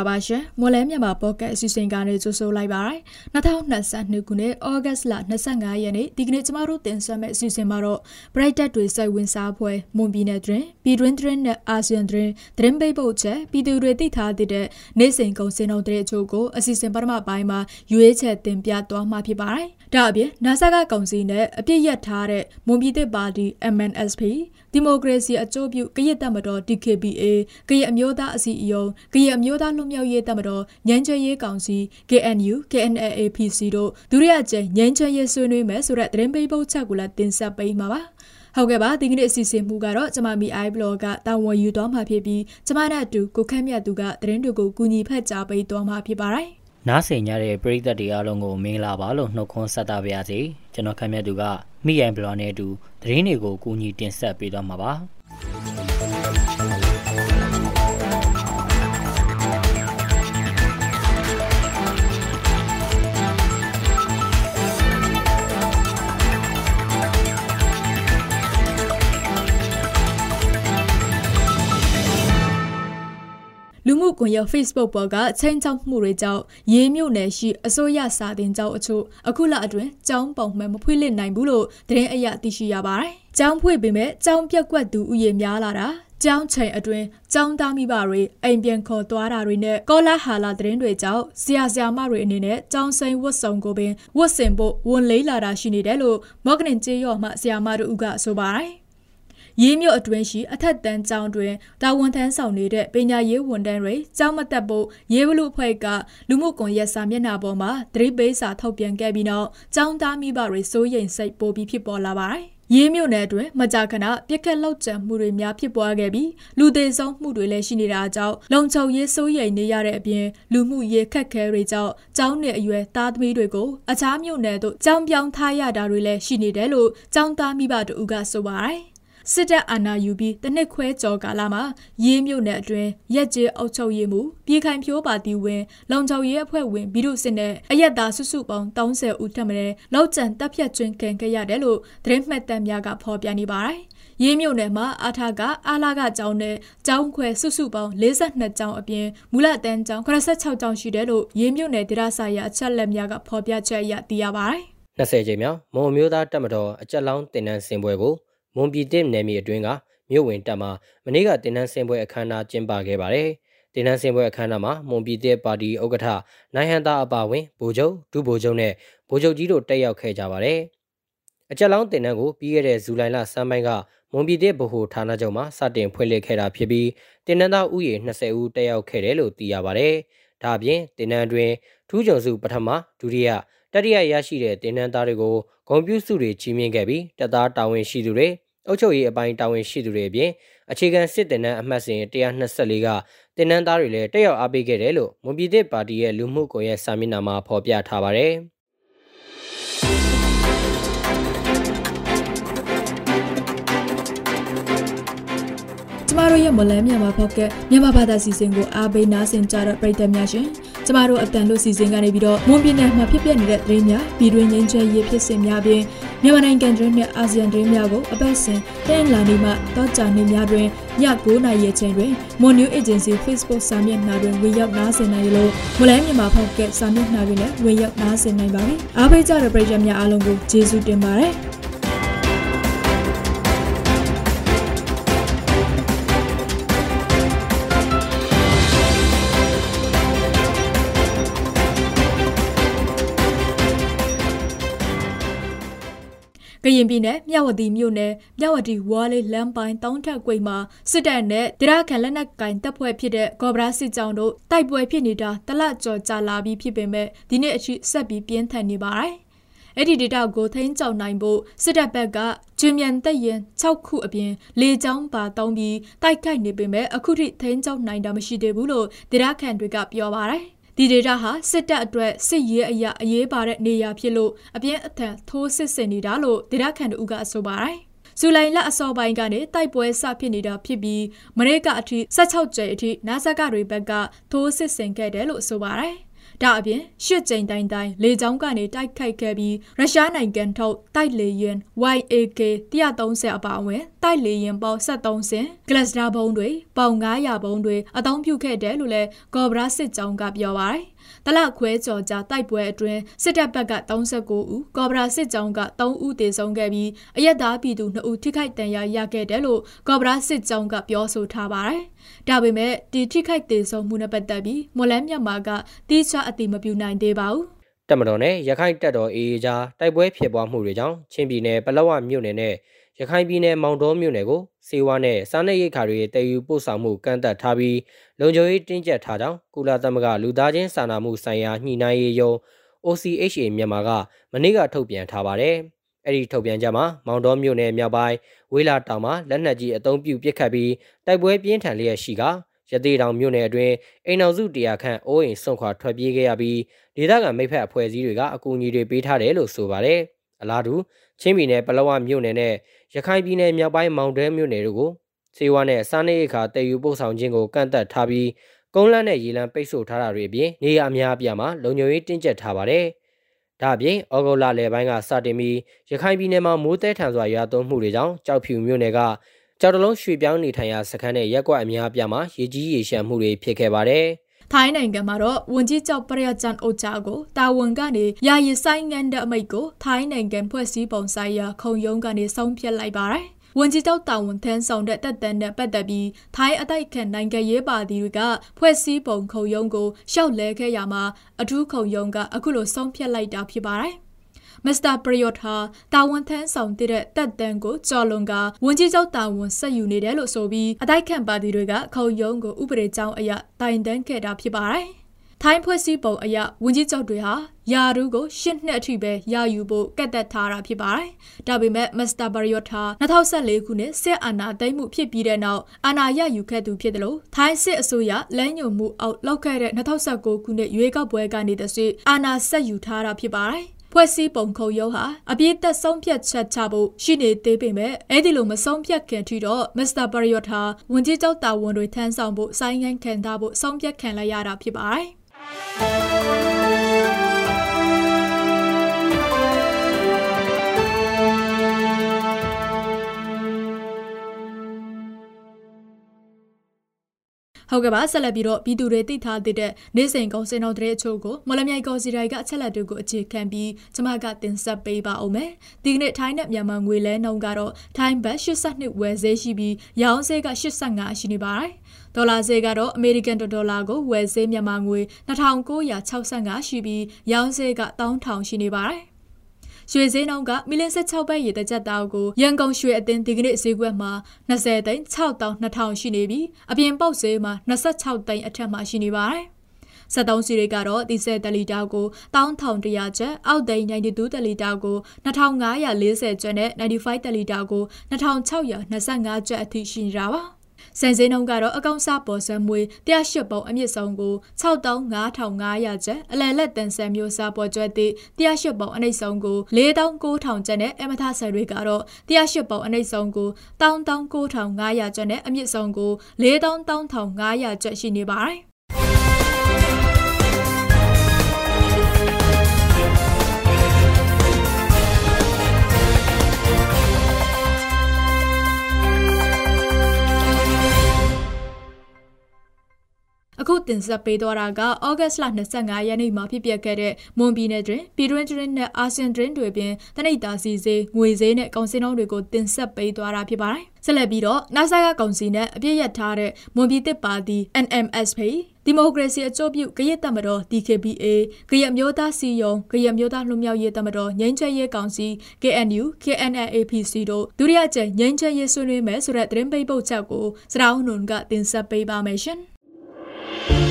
င်္ဂလာပါရှင်မော်လဲမြန်မာပေါ့ကတ်အစီအစဉ်ကနေကြိုဆိုလိုက်ပါရယ်2022ခုနှစ်ဩဂတ်လ25ရက်နေ့ဒီကနေ့ကျမတို့တင်ဆက်မယ့်အစီအစဉ်မှာတော့ Bright တက်တွေစိုက်ဝင်စားပွဲမွန်ပြည်နယ်တွင်ပြည်တွင်းတွင်နဲ့အာဆီယံတွင်သတင်းပိတ်ပုတ်ချက်ပြည်သူတွေသိထားတဲ့နေ့စဉ်ကုန်စင်တော်တဲ့အချို့ကိုအစီအစဉ်ပထမပိုင်းမှာရွေးချယ်တင်ပြသွားမှာဖြစ်ပါတယ်ဒါအပြင် NASA ကကောင်စီနဲ့အပြစ်ရက်ထားတဲ့မွန်ပြည်သစ်ပါတီ MNSP ဒီမိုကရေစီအကျိုးပြုကရစ်တပ်မတော် DKBA ကရအမျိုးသားအစည်းအရုံးကရအမျိုးသားလွတ်မြောက်ရေးတပ်မတော်ညမ်းချရေးကောင်စီ KNU KNLAPC တို့ဒုတိယကြိမ်ညမ်းချရေးဆွေးနွေးမယ်ဆိုတဲ့သတင်းပေးပုတ်ချက်ကိုလည်းတင်ဆက်ပေးမှာပါဟုတ်ကဲ့ပါဒီကနေ့အစီအစဉ်မှုကတော့ကျမမီ i blog ကတာဝန်ယူသွားမှာဖြစ်ပြီးကျမနဲ့အတူကိုခန့်မြတ်သူကသတင်းတွေကိုကူညီဖက်ကြားပေးသွားမှာဖြစ်ပါတယ်နားဆင်ကြတဲ့ပရိသတ်တွေအားလုံးကိုမင်္ဂလာပါလို့နှုတ်ခွန်းဆက်တာပါရစေကျွန်တော်ခန့်မြတ်သူကမိရိုင်ဘလော့နဲ့အတူသတင်းတွေကိုကူညီတင်ဆက်ပေးသွားမှာပါ ကွန်ရက် Facebook ပေါ်ကချိန်ချောက်မှုတွေကြောင့်ရေးမြို့နယ်ရှိအစိုးရစာတင်ကျောင်းအချို့အခုလအတွင်းကျောင်းပုံမှန်မဖွင့်လှစ်နိုင်ဘူးလို့သတင်းအရသိရှိရပါတယ်။ကျောင်းဖွင့်ပေမဲ့ကျောင်းပြက်ကွက်သူဥယျာဉ်များလာတာကျောင်းချိန်အတွင်းကျောင်းသားမိဘတွေအိမ်ပြန်ခေါ်သွားတာတွေနဲ့ကောလာဟာလာသတင်းတွေကြောင့်ဆရာဆရာမတွေအနေနဲ့ကျောင်းဆိုင်ဝတ်စုံကိုပင်ဝတ်ဆင်ဖို့ဝန်လေးလာတာရှိနေတယ်လို့မော့ကနင်ကျေးရော်မှဆရာမတို့ကဆိုပါတယ် ရေးမြို့အတွင်းရှိအထက်တန်းကျောင်းတွင်တာဝန်ထမ်းဆောင်နေတဲ့ပညာရေးဝန်ထမ်းတွေကျောင်းမတက်ဖို့ရေးဘလူအဖွဲ့ကလူမှုကွန်ရက်စာမျက်နှာပေါ်မှာသတိပေးစာထုတ်ပြန်ခဲ့ပြီးနောက်ကျောင်းသားမိဘတွေစိုးရိမ်စိတ်ပိုပြီးဖြစ်ပေါ်လာပါတယ်။ရေးမြို့နယ်အတွင်းမကြာခဏပြက်ခက်လောက်ကျန်မှုတွေများဖြစ်ပွားခဲ့ပြီးလူသေးဆုံးမှုတွေလည်းရှိနေတာကြောင့်လုံခြုံရေးစိုးရိမ်နေရတဲ့အပြင်လူမှုရေးခက်ခဲတွေကြောင့်ကျောင်းနယ်အရွယ်သားသမီးတွေကိုအခြားမြို့နယ်တို့ကျောင်းပြောင်းထားရတာတွေလည်းရှိနေတယ်လို့ကျောင်းသားမိဘတို့ကဆိုပါတယ်။ စစ်တပ်အာဏာယူပြီးတနစ်ခွဲကျော်ကာလမှာရေးမြို့နယ်အတွင်းရက်ကျေးအုပ်ချုပ်ရေးမှုပြည်ခိုင်ဖြိုးပါတီဝင်လုံခြုံရေးအဖွဲ့ဝင်ဘီဒုစစ်နဲ့အရက်သားစုစုပေါင်း30ဦးထပ်မံလောက်ကျန်တပ်ဖြတ်ကျွင်းခံခဲ့ရတယ်လို့သတင်းမှတ်တမ်းများကဖော်ပြနေပါတယ်။ရေးမြို့နယ်မှာအာထာကအာလာကကျောင်းနဲ့ကျောင်းခွဲစုစုပေါင်း42ကျောင်းအပြင်မူလတန်းကျောင်း86ကျောင်းရှိတယ်လို့ရေးမြို့နယ်ဒေသဆိုင်ရာအချက်လက်များကဖော်ပြချက်အရသိရပါတယ်။20ကျင်းမြောက်မုံမျိုးသားတက်မတော်အကြက်လောင်းတင်နန်းစင်ပွဲကို မွန်ပြည်တစ်နယ်မြေအတွင်းကမြို့ဝင်တပ်မှမနေ့ကတင်နန်းစင်ပွဲအခမ်းအနားကျင်းပခဲ့ပါတယ်။တင်နန်းစင်ပွဲအခမ်းအနားမှာမွန်ပြည်တစ်ပါတီဥက္ကဋ္ဌနိုင်ဟန်တာအပါဝင်ဗိုလ်ချုပ်ဒုဗိုလ်ချုပ်နဲ့ဗိုလ်ချုပ်ကြီးတို့တက်ရောက်ခဲ့ကြပါတယ်။အကြက်လောင်းတင်နန်းကိုပြီးခဲ့တဲ့ဇူလိုင်လစမ်းပိုင်းကမွန်ပြည်တစ်ဗဟိုဌာနချုပ်မှာစတင်ဖွင့်လှစ်ခဲ့တာဖြစ်ပြီးတင်နန်းသားဥယေ20ဦးတက်ရောက်ခဲ့တယ်လို့သိရပါတယ်။ဒါအပြင်တင်နန်းတွင်ထူးချွန်စုပထမဒုတိယ တတိယရရှိတဲ့တင်နန်းသားတွေကိုဂုံပြုစုတွေချီးမြှင့်ခဲ့ပြီးတပ်သားတာဝန်ရှိသူတွေအုပ်ချုပ်ရေးအပိုင်းတာဝန်ရှိသူတွေအပြင်အခြေခံစစ်တင်နန်းအမှတ်စဉ်124ကတင်နန်းသားတွေလည်းတက်ရောက်အားပေးခဲ့တယ်လို့မွန်ပြည်သစ်ပါတီရဲ့လူမှုကွန်ရက်စာမျက်နှာမှာဖော်ပြထားပါတယ်။ကျမတို့ရဲ့မလန်းမြန်မာဖောက်ကမြန်မာဘာသာစီစဉ်ကိုအားပေးနားဆင်ကြတဲ့ပရိသတ်များရှင် ကျမတို့အတန်လို့စီစဉ်ကနေပြီးတော့မွန်ပြည်နယ်မှာဖြစ်ပျက်နေတဲ့သတင်းများပြည်တွင်းငင်းချဲရေးဖြစ်စဉ်များပြင်မြန်မာနိုင်ငံတွင်းနဲ့အာဆီယံတွင်းများကိုအပတ်စဉ်တင်လာနေမှတောကြနေများတွင်ည9:00နာရီအချိန်တွင် Mon New Agency Facebook စာမျက်နှာတွင်ဝင်ရောက်နားဆင်နိုင်လို့မလန်းမြန်မာဖောက်ကစာမျက်နှာတွင်လည်းဝင်ရောက်နားဆင်နိုင်ပါပြီအားပေးကြတဲ့ပရိသတ်များအားလုံးကိုကျေးဇူးတင်ပါတယ် ရင်ပြည်နယ်မြဝတီမြို့နယ်မြဝတီဝါလေးလမ်းပိုင်းတောင်းထက်ကွိမှာစစ်တပ်နဲ့ဒေသခံလက်နက်ကင်တပ်ဖွဲ့ဖြစ်တဲ့ကော်ဘရာစစ်ကြောင်းတို့တိုက်ပွဲဖြစ်နေတာတလကြော်ကြာလာပြီးဖြစ်ပေမဲ့ဒီနေ့အထိဆက်ပြီးပြင်းထန်နေပါတယ်။အဲ့ဒီဒေတာကိုထိန်းချုပ်နိုင်ဖို့စစ်တပ်ဘက်ကကျွေမြန်တက်ရင်6ခုအပြင်လေကြောင်းပါတောင်းပြီးတိုက်ခိုက်နေပေမဲ့အခုထိထိန်းချုပ်နိုင်တာမရှိသေးဘူးလို့ဒေတာခန်တွေကပြောပါတယ်။ ဒီဒေတာဟာစစ်တပ်အတွက်စစ်ရေးအရာအရေးပါတဲ့နေရာဖြစ်လို့အပြင်းအထန်ထိုးစစ်ဆင်နေတာလို့ဒေတာခန်တို့ကဆိုပါတယ်ဇူလိုင်လအစောပိုင်းကနေတိုက်ပွဲစဖြစ်နေတာဖြစ်ပြီးမနေ့ကအထိ16ကျိအထိနာဆာကတွေဘက်ကထိုးစစ်ဆင်ခဲ့တယ်လို့ဆိုပါတယ် ဒါအပြင်ရှစ်ကြိမ်တိုင်းတိုင်းလေကြောင်းကနေတိုက်ခိုက်ခဲ့ပြီးရုရှားနိုင်ငံထုတ်တိုက်လေယာဉ် YAK 130အပါအဝင်တိုက်လေယာဉ်ပေါင်း73စင်ဂလတ်စတာဘုံတွေပေါင်900ဘုံတွေအသုံးပြုခဲ့တယ်လို့လည်းကော်ဘရာစစ်ကြောင်းကပြောပါတယ်။တ လခွဲကျော်ကြာတိုက်ပွဲအတွင်းစစ်တပ်ဘက်က39ဦးကော်ဘရာစစ်ကြောင်းက3ဦးသေဆုံးခဲ့ပြီးအရက်သားပြည်သူ2ဦးထိခိုက်ဒဏ်ရာရခဲ့တယ်လို့ကော်ဘရာစစ်ကြောင်းကပြောဆိုထားပါတယ်။ဒါပေမဲ့ဒီထိခိုက်သေဆုံးမှုနဲ့ပတ်သက်ပြီးမော်လန်းမြန်မာကတိကျအတိမပြုနိုင်သေးပါဘူး။တမတော်နဲ့ရခိုင်တပ်တော်အေးကြားတိုက်ပွဲဖြစ်ပွားမှုတွေကြောင့်ချင်းပြည်နယ်ပလောဝမြို့နယ်နဲ့ ရခိုင်ပြည်နယ်မောင်တော်မြို့နယ်ကိုစေဝါနဲ့စားနပ်ရိက္ခာတွေတည်ယူပို့ဆောင်မှုကန့်သတ်ထားပြီးလုံခြုံရေးတင်းကျပ်ထားကြောင်းကုလသမဂ္ဂလူသားချင်းစာနာမှုဆိုင်ရာညှိနှိုင်းရေးယုံ OCHA မြန်မာကမနေ့ကထုတ်ပြန်ထားပါတယ်။အဲ့ဒီထုတ်ပြန်ချက်မှာမောင်တော်မြို့နယ်မြောက်ပိုင်းဝေးလာတောင်မှာလက်နက်ကြီးအုံပြုပစ်ခတ်ပြီးတိုက်ပွဲပြင်းထန်လျက်ရှိကရသေးတောင်မြို့နယ်အတွင်းအိမ်အောင်စုတရာခန့်အိုးအိမ်ဆွန့်ခွာထွက်ပြေးခဲ့ရပြီးဒေသခံမိဖက်အဖွဲ့အစည်းတွေကအကူအညီတွေပေးထားတယ်လို့ဆိုပါတယ်။အလားတူချင်းပြည်နယ်ပလောဝမြို့နယ်နဲ့ ရခိုင်ပြည်နယ်မြောက်ပိုင်းမောင်တဲမြို့နယ်တို့ကိုစေဝါနဲ့စားနပ်ရိက္ခာတည်ယူပို့ဆောင်ခြင်းကိုကန့်သတ်ထားပြီးကုန်းလန်းနဲ့ရေလန်းပိတ်ဆို့ထားတာတွေအပြင်နေရာအများအပြားမှာလုံခြုံရေးတင်းကျပ်ထားပါတယ်။ဒါ့အပြင်ဩဂုတ်လလယ်ပိုင်းကစတင်ပြီးရခိုင်ပြည်နယ်မှာမိုးတဲထန်စွာရွာသွန်းမှုတွေကြောင့်ကြောက်ဖြူမြို့နယ်ကကြောက်တလုံးရွှေပြောင်းနေထိုင်ရာစခန်းနဲ့ရက်ကွက်အများအပြားမှာရေကြီးရေရှမ်းမှုတွေဖြစ်ခဲ့ပါတယ်။ ထိုင်းနိုင်ငံမှာတော့ဝန်ကြီးချုပ်ပရိယချန်အိုချာကိုတာဝန်ကနေယာယီဆိုင်ငံတဲ့အမိတ်ကိုထိုင်းနိုင်ငံဖွဲ့စည်းပုံဆိုင်ရာခုံရုံးကနေဆုံးဖြတ်လိုက်ပါတယ်။ဝန်ကြီးချုပ်တာဝန်ထမ်းဆောင်တဲ့တပ်တန်းနဲ့ပတ်သက်ပြီးထိုင်းအတိုက်ခံနိုင်ငံရေးပါတီတွေကဖွဲ့စည်းပုံခုံရုံးကိုရှောက်လဲခဲ့ရမှာအထူးခုံရုံးကအခုလိုဆုံးဖြတ်လိုက်တာဖြစ်ပါတယ် မစ္စတာပရီယိုထာတာဝန်ထမ်းဆောင်တဲ့တက်တန်းကိုကြော်လွန်ကဝန်ကြီးချုပ်တာဝန်ဆက်ယူနေတယ်လို့ဆိုပြီးအတိုက်ခံပါတီတွေကခုံရုံးကိုဥပဒေကြောင်းအရတိုင်တန်းခဲ့တာဖြစ်ပါတယ်ထိုင်းဖွဲ့စည်းပုံအရဝန်ကြီးချုပ်တွေဟာယာရူးကိုရှစ်နှစ်အထိပဲရယူဖို့ကတ်သက်ထားတာဖြစ်ပါတယ်။ဒါပေမဲ့မစ္စတာဘရီယိုထာ2014ခုနှစ်စစ်အာဏာသိမ်းမှုဖြစ်ပြီးတဲ့နောက်အာဏာရယူခဲ့သူဖြစ်တယ်လို့ထိုင်းစစ်အစိုးရလမ်းညွှန်မှုအောက်လောက်ခဲ့တဲ့2019ခုနှစ်ရွေးကောက်ပွဲကနေတည်းအာဏာဆက်ယူထားတာဖြစ်ပါတယ်။ ဖွဲ့စည်းပုံခုံရုံးဟာအပြည့်သက်ဆုံးဖြတ်ချက်ချဖို့ရှိနေသေးပေမဲ့အဲ့ဒီလိုမဆုံးဖြတ်ခင်ထိတော့မစ္စတာဘရီယိုထာဝန်ကြီးချုပ်တာဝန်တွေထမ်းဆောင်ဖို့ဆိုင်းငံ့ခံထားဖို့ဆုံးဖြတ်ခံလိုက်ရတာဖြစ်ပါတယ်။ ဟုတ်ကဲ့ပါဆက်လက်ပြီးတော့ပြည်သူတွေသိထားတဲ့နေ့စဉ်ကုန်စင်တော်တဲ့အချို့ကိုမော်လမြိုင်ကော်စီရိုင်ကအချက်လက်တွေကိုအခြေခံပြီးကျွန်မကတင်ဆက်ပေးပါအောင်မယ်ဒီကနေ့ထိုင်းနဲ့မြန်မာငွေလဲနှုန်းကတော့ထိုင်းဘတ်82ဝယ်ဈေးရှိပြီးရောင်းဈေးက85ရှိနေပါတယ်ဒေါ်လာဈေးကတော့အမေရိကန်ဒေါ်လာကိုဝယ်ဈေးမြန်မာငွေ2965ရှိပြီးရောင်းဈေးက1000ရှိနေပါတယ် ရွှေဈေးနှုန်းကမီလ16ပဲရေတကြက်တောက်ကိုရန်ကုန်ရွှေအသင်းဒီကနေ့ဈေးကွက်မှာ20သိန်း6200ရှိနေပြီးအပြင်ပေါက်ဈေးမှာ26သိန်းအထက်မှာရှိနေပါတယ်။73စီတွေကတော့ဒီ10တလီတာကို1100ကျပ်အောက်သိန်း92တလီတာကို2540ကျပ်နဲ့95တလီတာကို2625ကျပ်အထိရှိနေတာပါ။ စံစင်းနှုန်းကတော့အကောင့်စားပေါ်စံမွေ108ပုံအမြင့်ဆုံးကို63500ကျပ်အလယ်လက်တန်ဆန်မျိုးစားပေါ်ကျွဲသည့်108ပုံအနှိမ့်ဆုံးကို49000ကျပ်နဲ့အမထဆယ်တွေကတော့108ပုံအနှိမ့်ဆုံးကို19500ကျပ်နဲ့အမြင့်ဆုံးကို41500ကျပ်ရှိနေပါတယ် အခုတင်ဆက်ပေးသွားတာကဩဂတ်လ25ရက်နေ့မှာဖြစ်ပျက်ခဲ့တဲ့မွန်ပြည်နယ်တွင်ပြည်တွင်းတွင်းနဲ့အာဆီယံတွင်းတွေပြင်တနိတာစီစေးငွေစေးနဲ့ကောင်စင်းနှုန်းတွေကိုတင်ဆက်ပေးသွားတာဖြစ်ပါတယ်။ဆက်လက်ပြီးတော့ NASA ကကောင်စီနဲ့အပြည့်ရထားတဲ့မွန်ပြည်သစ်ပါတီ NMSP ဒီမိုကရေစီအကျိုးပြုကရက်တမတော် DKBA ကရက်မျိုးသားစီယုံကရက်မျိုးသားလွှတ်မြောက်ရေးတမတော်ငြိမ်းချမ်းရေးကောင်စီ KNU KNLAPC တို့ဒုတိယကျငြိမ်းချမ်းရေးဆွေးနွေးမယ်ဆိုတဲ့သတင်းပိတ်ပုတ်ချက်ကိုစရာဦးနုံကတင်ဆက်ပေးပါမယ်ရှင်။ Thank you.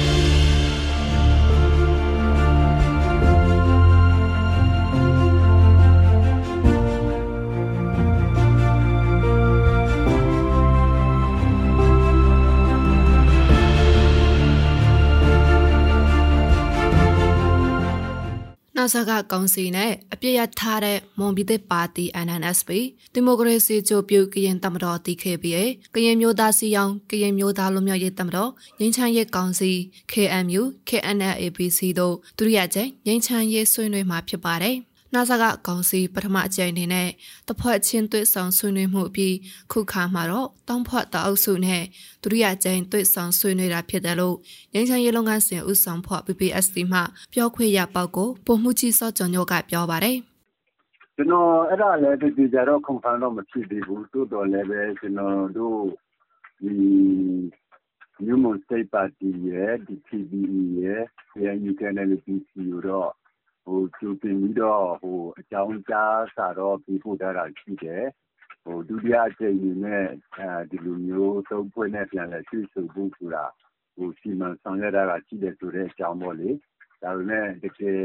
ဆကကောင်စီနဲ့အပြစ်ရထားတဲ့မွန်ပြည်သစ်ပါတီ NNSP ဒီမိုကရေစီကြိုပြုကရင်တမတော် TKPA ကရင်မျိုးသားစီယောင်ကရင်မျိုးသားလူမျိုးရေးတမတော်ငင်းချမ်းရေးကောင်စီ KMU KNLAPC တို့ဒုတိယကျင်းငင်းချမ်းရေးဆွေးနွေးမှာဖြစ်ပါတယ် နာဆာကကောင်စီပထမအကြိမ်အနေနဲ့တဖွဲ့ချင်းတွေ့ဆောင်ဆွေးနွေးမှုပြီးခုခါမှာတော့တောင်းဖွဲ့တအုပ်စုနဲ့ဒုတိယကြိမ်တွေ့ဆောင်ဆွေးနွေးတာဖြစ်တယ်လို့ငင်းချမ်းရေးလုပ်ငန်းစဉ်ဦးဆောင်ဖွဲ့ PPSD မှပြောခွင့်ရပေါက်ကိုပုံမှုကြီးစောကျော်ညိုကပြောပါတယ်ကျွန်တော်အဲ့ဒါလည်းဒီကြတော့ confirm တော့မဖြစ်သေးဘူးတိုးတော်လည်းပဲကျွန်တော်တို့ဒီ New Moon State Party ရဲ့ဒီ TBE ရဲ့ CNU KNLPC တို့ဟို ကြိုတင်ပြီးတော့ဟိုအကြောင်းကြားစာတော့ပြီးဖို့တာရှိတယ်ဟိုဒုတိယအကြိမ်နဲ့အဲဒီလိုမျိုးသုံးဖွဲ့နဲ့ ပြန်လဲဆွေးဆုံဖို့ဆိုတာဟိုစီမံဆောင်ရွက်တာကရှိတယ်ဆိုတဲ့အကြောင်းပေါ့လေ ဒါပေမဲ့ တကယ်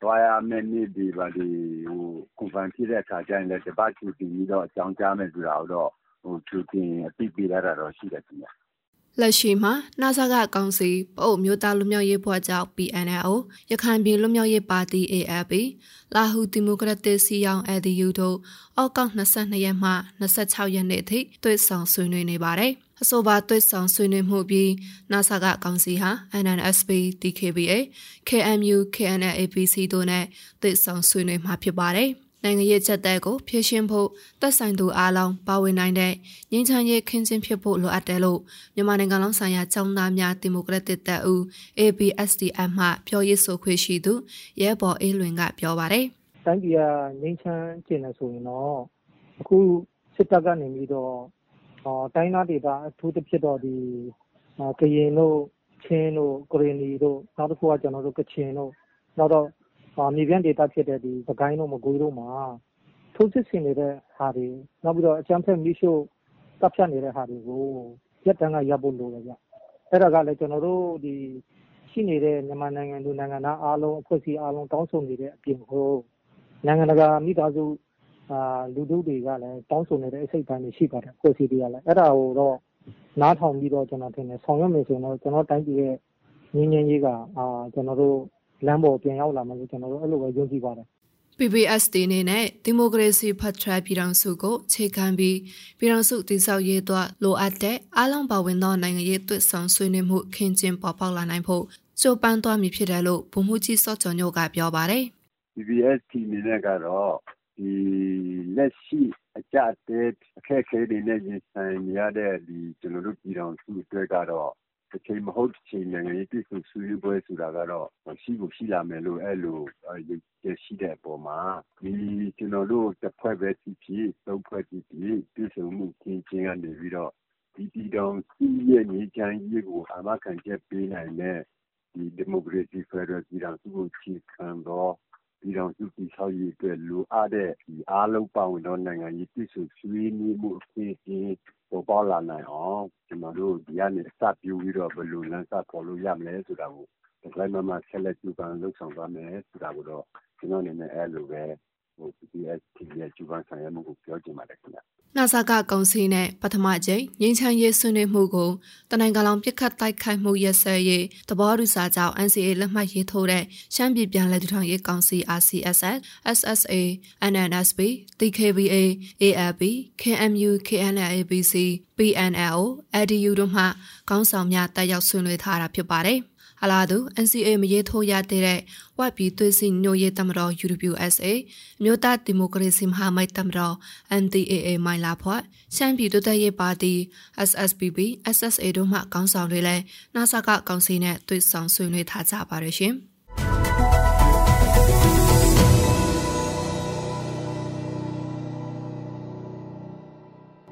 သွားရမယ့်နေ့ဒီပါဒီဟိုကွန်ဖန်ဖြစ်တဲ့အခါကျရင်လည်း တပတ်ချူတင်ပြီးတော့ အကြောင်းကြားမယ်ဆိုတာတော့ဟိုချူတင်အသိပေးရတာတော့ ရှိတယ်ခင်ဗျာ လက်ရှိမှာနာဆာကကောင်စီပုတ်မျိုးသားလူမျိုးရေးဖွဲ့ကြောင့် PNLO ရခိုင်ပြည်လူမျိုးရေးပါတီ AFP လာဟူဒီမိုကရက်တစ်စီယောင် ADU တို့အောက်ကောက်22ရက်မှ26ရက်နေ့အထိတွေ့ဆုံဆွေးနွေးနေပါတယ်။အဆိုပါတွေ့ဆုံဆွေးနွေးမှုပြီးနာဆာကကောင်စီဟာ NNSP DKBA KMU KNLAPC တို့နဲ့တွေ့ဆုံဆွေးနွေးမှာဖြစ်ပါတယ်။ နိုင်ငံရေးချက်တဲ့ကိုဖြည့်ရှင်းဖို့သက်ဆိုင်သူအားလုံးပါဝင်နိုင်တဲ့ငြိမ်းချမ်းရေးခင်းချင်းဖြစ်ဖို့လိုအပ်တယ်လို့မြန်မာနိုင်ငံလုံးဆိုင်ရာចောင်းသားများဒီမိုကရက်တစ်တပ်ဦး ABSDM မှပြောရေးဆိုခွင့်ရှိသူရဲဘော်အေးလွင်ကပြောပါတယ်။တိုင်းပြည်ကငြိမ်းချမ်းကျင်တယ်ဆိုရင်တော့အခုစစ်တပ်ကနေပြီးတော့တိုင်းသားဒေသအထူးသဖြင့်တော့ဒီကရင်တို့ချင်းတို့ကရင်နီတို့နောက်တစ်ခုကကျွန်တော်တို့ကချင်တို့နောက်တော့ မြေပြန့်ဒေသဖြစ်တဲ့စစ်ကိုင်းတို့မကွေးတို့မှာထိုးစစ်ဆင်နေတဲ့ဟာတွေနောက်ပြီးတော့အကြမ်းဖက်မီးရှို့သတ်ဖြတ်နေတဲ့ဟာတွေကိုရပ်တန်းကရပ်ဖို့လိုတယ်ဗျ။အဲဒါကလည်းကျနော်တို့ရှိနေတဲ့မြန်မာနိုင်ငံသူနိုင်ငံသားအားလုံးအဖွဲ့အစည်းအားလုံးတောင်းဆိုနေတဲ့အပြင်ကိုနိုင်ငံတကာမိသားစုလူထုတွေကလည်းတောင်းဆိုနေတဲ့အစိတ်အပိုင်းတွေရှိပါတယ်အဖွဲ့အစည်းတွေကလည်း။အဲဒါကိုတော့နားထောင်ပြီးတော့ကျနော်ထင်တယ်ဆောင်ရွက်မယ်ဆိုရင်တော့ကျနော်တို့တိုင်းပြည်ရဲ့ငြိမ်းချမ်းရေးကကျနော်တို့ လမ်းပေါ်ပြန်ရောက်လာမယ်လို့ကျွန်တော်တို့အဲ့လိုပဲယုံကြည်ပါတယ် PPSD အနေနဲ့ဒီမိုကရေစီဖက်ထရပြည်ထောင်စုကိုခြေခံပြီးပြည်ထောင်စုတည်ဆောက်ရေးအတွက်လိုအပ်တဲ့အားလုံးပါဝင်သောနိုင်ငံရေးသွေးဆောင်ဆွေးနွေးမှုခင်းကျင်းပေါ်ပေါက်လာနိုင်ဖို့ကြိုးပမ်းသွားမည်ဖြစ်တယ်လို့ဗိုလ်မှူးကြီးစောကျော်ညိုကပြောပါတယ် PPSD အနေနဲ့ကတော့ဒီလက်ရှိအကြတဲ့အခက်အခဲတွေနဲ့ရင်ဆိုင်ရတဲ့ဒီကျွန်တော်တို့ပြည်ထောင်စုအတွက်ကတော့ တချိန်မဟုတ်တချိန် နိုင်ငံရေးတွေ့ဆုံဆွေးနွေးပွဲဆိုတာကတော့ ရှိကိုရှိလာမယ်လို့ အဲ့လိုရရှိတဲ့အပေါ်မှာဒီကျွန်တော်တို့တစ်ဖွဲ့ပဲဖြစ်ဖြစ် သုံးဖွဲ့ဖြစ်ဖြစ် တွေ့ဆုံမှုချင်းချင်းကနေပြီးတော့ ဒီပြည်တော်စီးရဲ့နေချမ်းရေးကိုအမခံချက်ပေးနိုင်တဲ့ဒီဒီမိုကရေစီဖက်ဒရယ်ပြည်တော်စုကိုချီခံတော့ ပြည်တော်စုပြည်ဆောက်ရေးအတွက် လိုအပ်တဲ့ဒီအားလုံးပါဝင်သော နိုင်ငံရေးပြည်စုဆွေးနွေးမှုအဖြစ်အပေါ်ပေါက်လာနိုင်အောင် ကျွန်တော်တို့ ဒီကနေ စပြုပြီးတော့ ဘယ်လိုလမ်းစပေါ်လို့ ရမလဲဆိုတာကိုဒီလိုမှမှဆက်လက် ကြိုးပမ်းလုပ်ဆောင်သွားမယ်ဆိုတာကိုတော့ ကျွန်တော်အနေနဲ့ အဲ့လိုပဲ ဟို PPS ရဲ့ကျူပန်းဆိုင်ရမှုကိုပြောချင်ပါတယ်ခင်ဗျ။နာဆာကကောင်စီနဲ့ပထမကျိန်ငင်းချမ်းရေးဆွေးနွေးမှုကိုတနိုင်ငံလုံးပြစ်ခတ်တိုက်ခိုက်မှုရစဲရေးသဘောတူစာကြောင့် NCA လက်မှတ်ရေးထိုးတဲ့ရှမ်းပြည်ပြန်လည်ထူထောင်ရေးကောင်စီ RCSS SSA NNSB TKBA ALB KMU KNLABC PNL ADU တို့မှခေါင်းဆောင်များတက်ရောက်ဆွေးနွေးထားတာဖြစ်ပါတယ်။ အလားတူ NCA မရေးထိုးရတဲ့ဝက်ပြည်သွေးစီညိုရေးတမတော် UWSA မြို့သားဒီမိုကရေစီမဟာမိတ်တမတော် NDAA မိုင်လာဖွဲ့ရှမ်းပြည်တိုးတက်ရေးပါတီ SSPB SSA တို့မှကောင်းဆောင်တွေလည်းနာဆာကကောင်စီနဲ့တွေ့ဆုံဆွေးနွေးထားကြပါရရှင်။